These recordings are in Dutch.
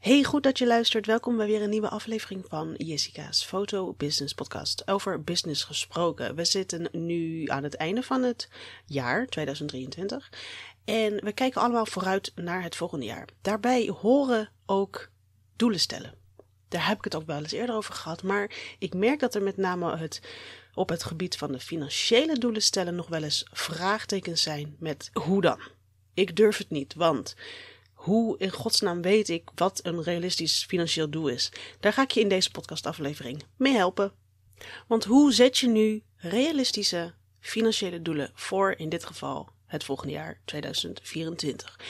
Hey, goed dat je luistert. Welkom bij weer een nieuwe aflevering van Jessica's Foto Business Podcast. Over business gesproken. We zitten nu aan het einde van het jaar 2023 en we kijken allemaal vooruit naar het volgende jaar. Daarbij horen ook doelen stellen. Daar heb ik het ook wel eens eerder over gehad, maar ik merk dat er met name het, op het gebied van de financiële doelen stellen nog wel eens vraagtekens zijn met hoe dan. Ik durf het niet, want hoe in godsnaam weet ik wat een realistisch financieel doel is? Daar ga ik je in deze podcastaflevering mee helpen. Want hoe zet je nu realistische financiële doelen voor in dit geval het volgende jaar 2024?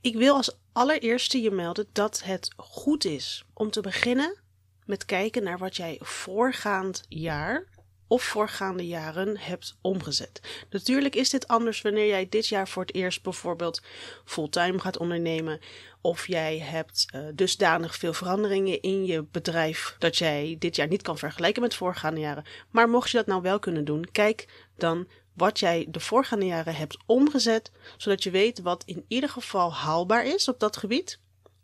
Ik wil als allereerste je melden dat het goed is om te beginnen met kijken naar wat jij voorgaand jaar of voorgaande jaren hebt omgezet. Natuurlijk is dit anders wanneer jij dit jaar voor het eerst bijvoorbeeld fulltime gaat ondernemen. Of jij hebt uh, dusdanig veel veranderingen in je bedrijf dat jij dit jaar niet kan vergelijken met voorgaande jaren. Maar mocht je dat nou wel kunnen doen, kijk dan wat jij de voorgaande jaren hebt omgezet, zodat je weet wat in ieder geval haalbaar is op dat gebied.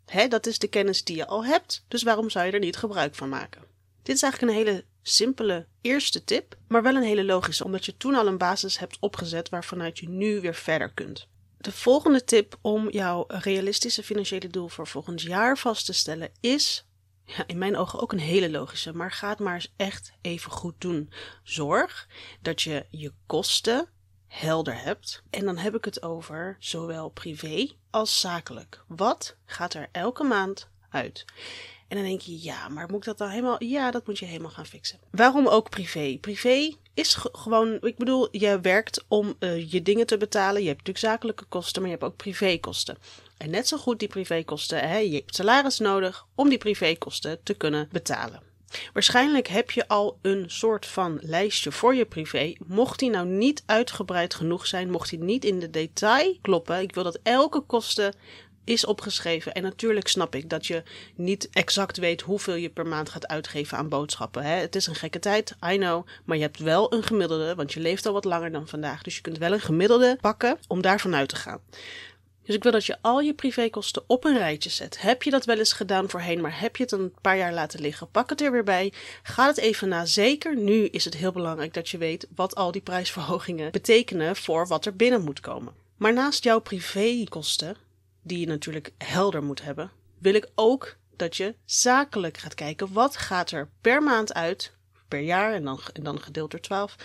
Hè, dat is de kennis die je al hebt, dus waarom zou je er niet gebruik van maken? Dit is eigenlijk een hele simpele eerste tip, maar wel een hele logische, omdat je toen al een basis hebt opgezet waarvanuit je nu weer verder kunt. De volgende tip om jouw realistische financiële doel voor volgend jaar vast te stellen is, ja, in mijn ogen ook een hele logische, maar ga het maar eens echt even goed doen. Zorg dat je je kosten helder hebt. En dan heb ik het over zowel privé als zakelijk. Wat gaat er elke maand uit? En dan denk je, ja, maar moet ik dat dan helemaal? Ja, dat moet je helemaal gaan fixen. Waarom ook privé? Privé is gewoon, ik bedoel, je werkt om uh, je dingen te betalen. Je hebt natuurlijk zakelijke kosten, maar je hebt ook privékosten. En net zo goed die privékosten, hè, je hebt salaris nodig om die privékosten te kunnen betalen. Waarschijnlijk heb je al een soort van lijstje voor je privé. Mocht die nou niet uitgebreid genoeg zijn, mocht die niet in de detail kloppen. Ik wil dat elke kosten is opgeschreven. En natuurlijk snap ik dat je niet exact weet hoeveel je per maand gaat uitgeven aan boodschappen. Hè? Het is een gekke tijd, I know. Maar je hebt wel een gemiddelde, want je leeft al wat langer dan vandaag. Dus je kunt wel een gemiddelde pakken om daarvan uit te gaan. Dus ik wil dat je al je privékosten op een rijtje zet. Heb je dat wel eens gedaan voorheen, maar heb je het een paar jaar laten liggen? Pak het er weer bij. Ga het even na. Zeker nu is het heel belangrijk dat je weet wat al die prijsverhogingen betekenen voor wat er binnen moet komen. Maar naast jouw privékosten die je natuurlijk helder moet hebben, wil ik ook dat je zakelijk gaat kijken. Wat gaat er per maand uit, per jaar en dan, en dan gedeeld door 12.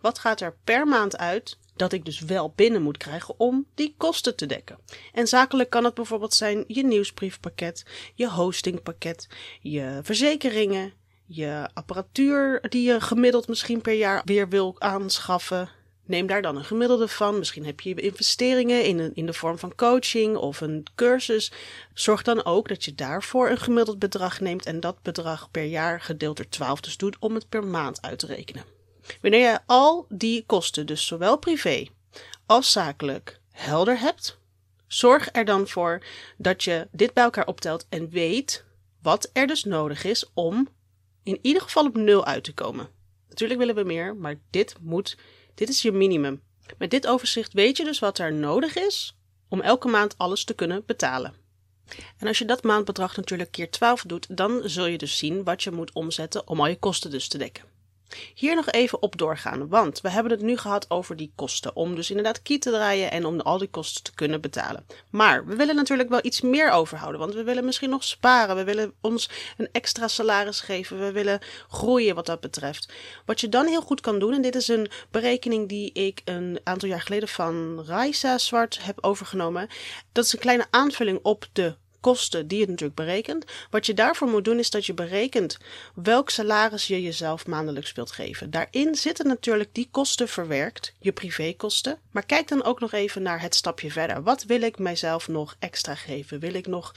Wat gaat er per maand uit dat ik dus wel binnen moet krijgen om die kosten te dekken? En zakelijk kan het bijvoorbeeld zijn je nieuwsbriefpakket, je hostingpakket, je verzekeringen, je apparatuur die je gemiddeld misschien per jaar weer wil aanschaffen. Neem daar dan een gemiddelde van. Misschien heb je investeringen in, in de vorm van coaching of een cursus. Zorg dan ook dat je daarvoor een gemiddeld bedrag neemt en dat bedrag per jaar gedeeld door 12 dus doet om het per maand uit te rekenen. Wanneer je al die kosten, dus zowel privé als zakelijk, helder hebt, zorg er dan voor dat je dit bij elkaar optelt en weet wat er dus nodig is om in ieder geval op nul uit te komen. Natuurlijk willen we meer, maar dit moet dit is je minimum. Met dit overzicht weet je dus wat er nodig is om elke maand alles te kunnen betalen. En als je dat maandbedrag natuurlijk keer 12 doet, dan zul je dus zien wat je moet omzetten om al je kosten dus te dekken. Hier nog even op doorgaan, want we hebben het nu gehad over die kosten. Om dus inderdaad key te draaien en om al die kosten te kunnen betalen. Maar we willen natuurlijk wel iets meer overhouden, want we willen misschien nog sparen. We willen ons een extra salaris geven. We willen groeien wat dat betreft. Wat je dan heel goed kan doen, en dit is een berekening die ik een aantal jaar geleden van Raisa Zwart heb overgenomen. Dat is een kleine aanvulling op de kosten die je natuurlijk berekent. Wat je daarvoor moet doen is dat je berekent welk salaris je jezelf maandelijks wilt geven. Daarin zitten natuurlijk die kosten verwerkt, je privékosten. Maar kijk dan ook nog even naar het stapje verder. Wat wil ik mijzelf nog extra geven? Wil ik nog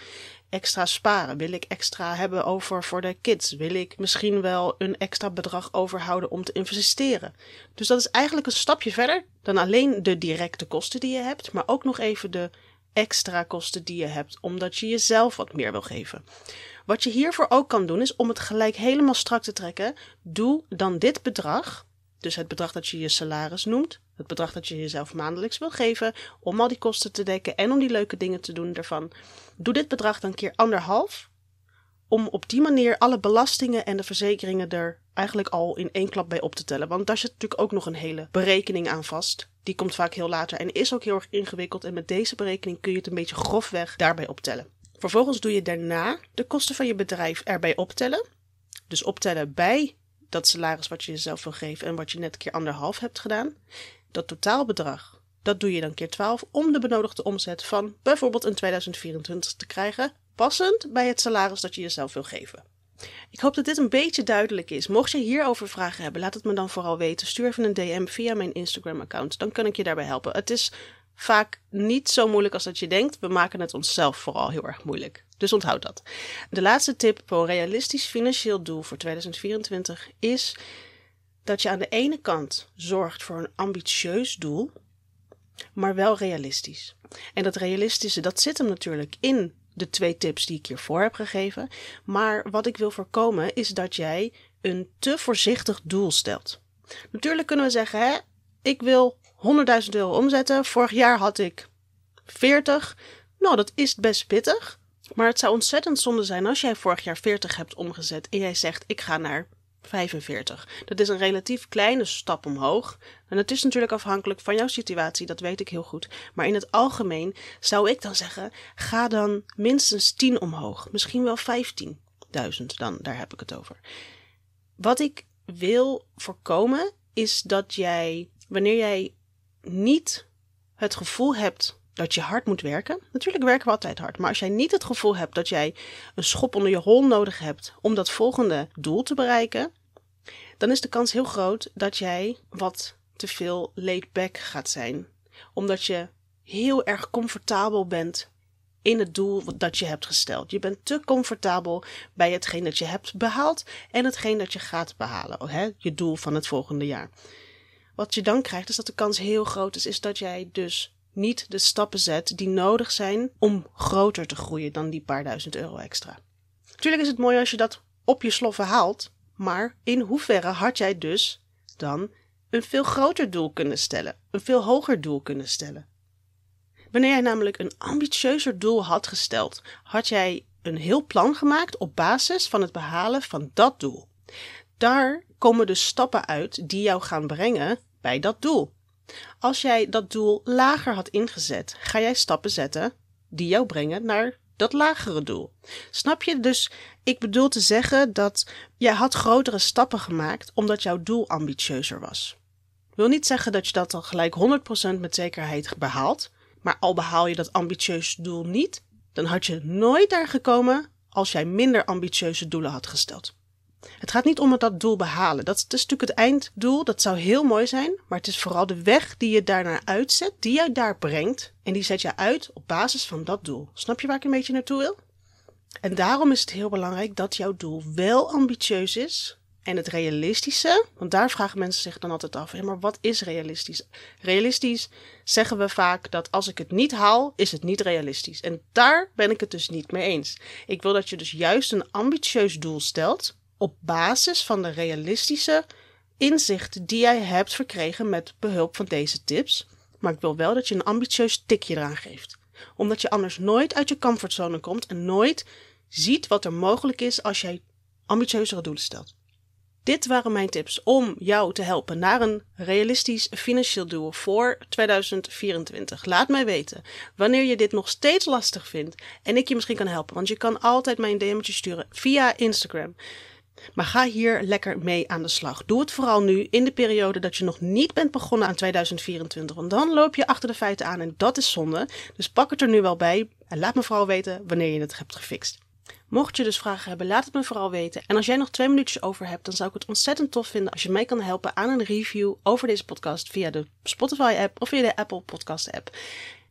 extra sparen? Wil ik extra hebben over voor de kids? Wil ik misschien wel een extra bedrag overhouden om te investeren? Dus dat is eigenlijk een stapje verder dan alleen de directe kosten die je hebt, maar ook nog even de extra kosten die je hebt, omdat je jezelf wat meer wil geven. Wat je hiervoor ook kan doen, is om het gelijk helemaal strak te trekken. Doe dan dit bedrag Dus het bedrag dat je je salaris noemt, het bedrag dat je jezelf maandelijks wil geven om al die kosten te dekken en om die leuke dingen te doen ervan. Doe dit bedrag dan keer anderhalf, om op die manier alle belastingen en de verzekeringen er eigenlijk al in één klap bij op te tellen. Want daar zit natuurlijk ook nog een hele berekening aan vast. Die komt vaak heel later en is ook heel erg ingewikkeld. En met deze berekening kun je het een beetje grofweg daarbij optellen. Vervolgens doe je daarna de kosten van je bedrijf erbij optellen. Dus optellen bij dat salaris wat je jezelf wil geven en wat je net keer anderhalf hebt gedaan. Dat totaalbedrag, dat doe je dan keer 12 om de benodigde omzet van bijvoorbeeld in 2024 te krijgen, passend bij het salaris dat je jezelf wil geven. Ik hoop dat dit een beetje duidelijk is. Mocht je hierover vragen hebben, laat het me dan vooral weten. Stuur even een DM via mijn Instagram-account. Dan kan ik je daarbij helpen. Het is vaak niet zo moeilijk als dat je denkt. We maken het onszelf vooral heel erg moeilijk. Dus onthoud dat. De laatste tip voor een realistisch financieel doel voor 2024 is dat je aan de ene kant zorgt voor een ambitieus doel, maar wel realistisch. En dat realistische, dat zit hem natuurlijk in de twee tips die ik hiervoor heb gegeven. Maar wat ik wil voorkomen is dat jij een te voorzichtig doel stelt. Natuurlijk kunnen we zeggen, hè, ik wil 100.000 euro omzetten. Vorig jaar had ik 40. Nou, dat is best pittig. Maar het zou ontzettend zonde zijn als jij vorig jaar 40 hebt omgezet en jij zegt: Ik ga naar 45. Dat is een relatief kleine stap omhoog. En het is natuurlijk afhankelijk van jouw situatie, dat weet ik heel goed. Maar in het algemeen zou ik dan zeggen: ga dan minstens 10 omhoog. Misschien wel 15.000 dan, daar heb ik het over. Wat ik wil voorkomen is dat jij, wanneer jij niet het gevoel hebt dat je hard moet werken. Natuurlijk werken we altijd hard. Maar als jij niet het gevoel hebt dat jij een schop onder je hol nodig hebt om dat volgende doel te bereiken, dan is de kans heel groot dat jij wat te veel laid back gaat zijn. Omdat je heel erg comfortabel bent in het doel dat je hebt gesteld. Je bent te comfortabel bij hetgeen dat je hebt behaald en hetgeen dat je gaat behalen. Hè? Je doel van het volgende jaar. Wat je dan krijgt is dat de kans heel groot is, is dat jij dus niet de stappen zet die nodig zijn om groter te groeien dan die paar duizend euro extra. Natuurlijk is het mooi als je dat op je sloffen haalt, maar in hoeverre had jij dus dan een veel groter doel kunnen stellen, een veel hoger doel kunnen stellen? Wanneer jij namelijk een ambitieuzer doel had gesteld, had jij een heel plan gemaakt op basis van het behalen van dat doel. Daar komen dus stappen uit die jou gaan brengen bij dat doel. Als jij dat doel lager had ingezet, ga jij stappen zetten die jou brengen naar dat lagere doel. Snap je? Dus ik bedoel te zeggen dat jij had grotere stappen gemaakt omdat jouw doel ambitieuzer was. Wil niet zeggen dat je dat al gelijk 100% met zekerheid behaalt, maar al behaal je dat ambitieuze doel niet, dan had je nooit daar gekomen als jij minder ambitieuze doelen had gesteld. Het gaat niet om het dat doel behalen. Dat is, natuurlijk het einddoel. Dat zou heel mooi zijn. Maar het is vooral de weg die je daarnaar uitzet, die jij daar brengt. En die zet je uit op basis van dat doel. Snap je waar ik een beetje naartoe wil? En daarom is het heel belangrijk dat jouw doel wel ambitieus is. En het realistische, want daar vragen mensen zich dan altijd af: maar wat is realistisch? Realistisch zeggen we vaak dat als ik het niet haal, is het niet realistisch. En daar ben ik het dus niet mee eens. Ik wil dat je dus juist een ambitieus doel stelt, op basis van de realistische inzichten die jij hebt verkregen met behulp van deze tips. Maar ik wil wel dat je een ambitieus tikje eraan geeft. Omdat je anders nooit uit je comfortzone komt en nooit ziet wat er mogelijk is als jij ambitieuzere doelen stelt. Dit waren mijn tips om jou te helpen naar een realistisch financieel doel voor 2024. Laat mij weten wanneer je dit nog steeds lastig vindt en ik je misschien kan helpen. Want je kan altijd mijn DM'tje sturen via Instagram. Maar ga hier lekker mee aan de slag. Doe het vooral nu in de periode dat je nog niet bent begonnen aan 2024. Want dan loop je achter de feiten aan en dat is zonde. Dus pak het er nu wel bij en laat me vooral weten wanneer je het hebt gefixt. Mocht je dus vragen hebben, laat het me vooral weten. En als jij nog twee minuutjes over hebt, dan zou ik het ontzettend tof vinden als je mij kan helpen aan een review over deze podcast via de Spotify-app of via de Apple Podcast-app.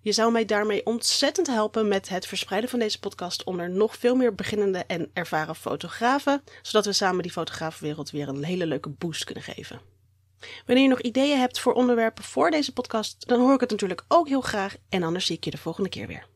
Je zou mij daarmee ontzettend helpen met het verspreiden van deze podcast onder nog veel meer beginnende en ervaren fotografen, zodat we samen die fotografenwereld weer een hele leuke boost kunnen geven. Wanneer je nog ideeën hebt voor onderwerpen voor deze podcast, dan hoor ik het natuurlijk ook heel graag en anders zie ik je de volgende keer weer.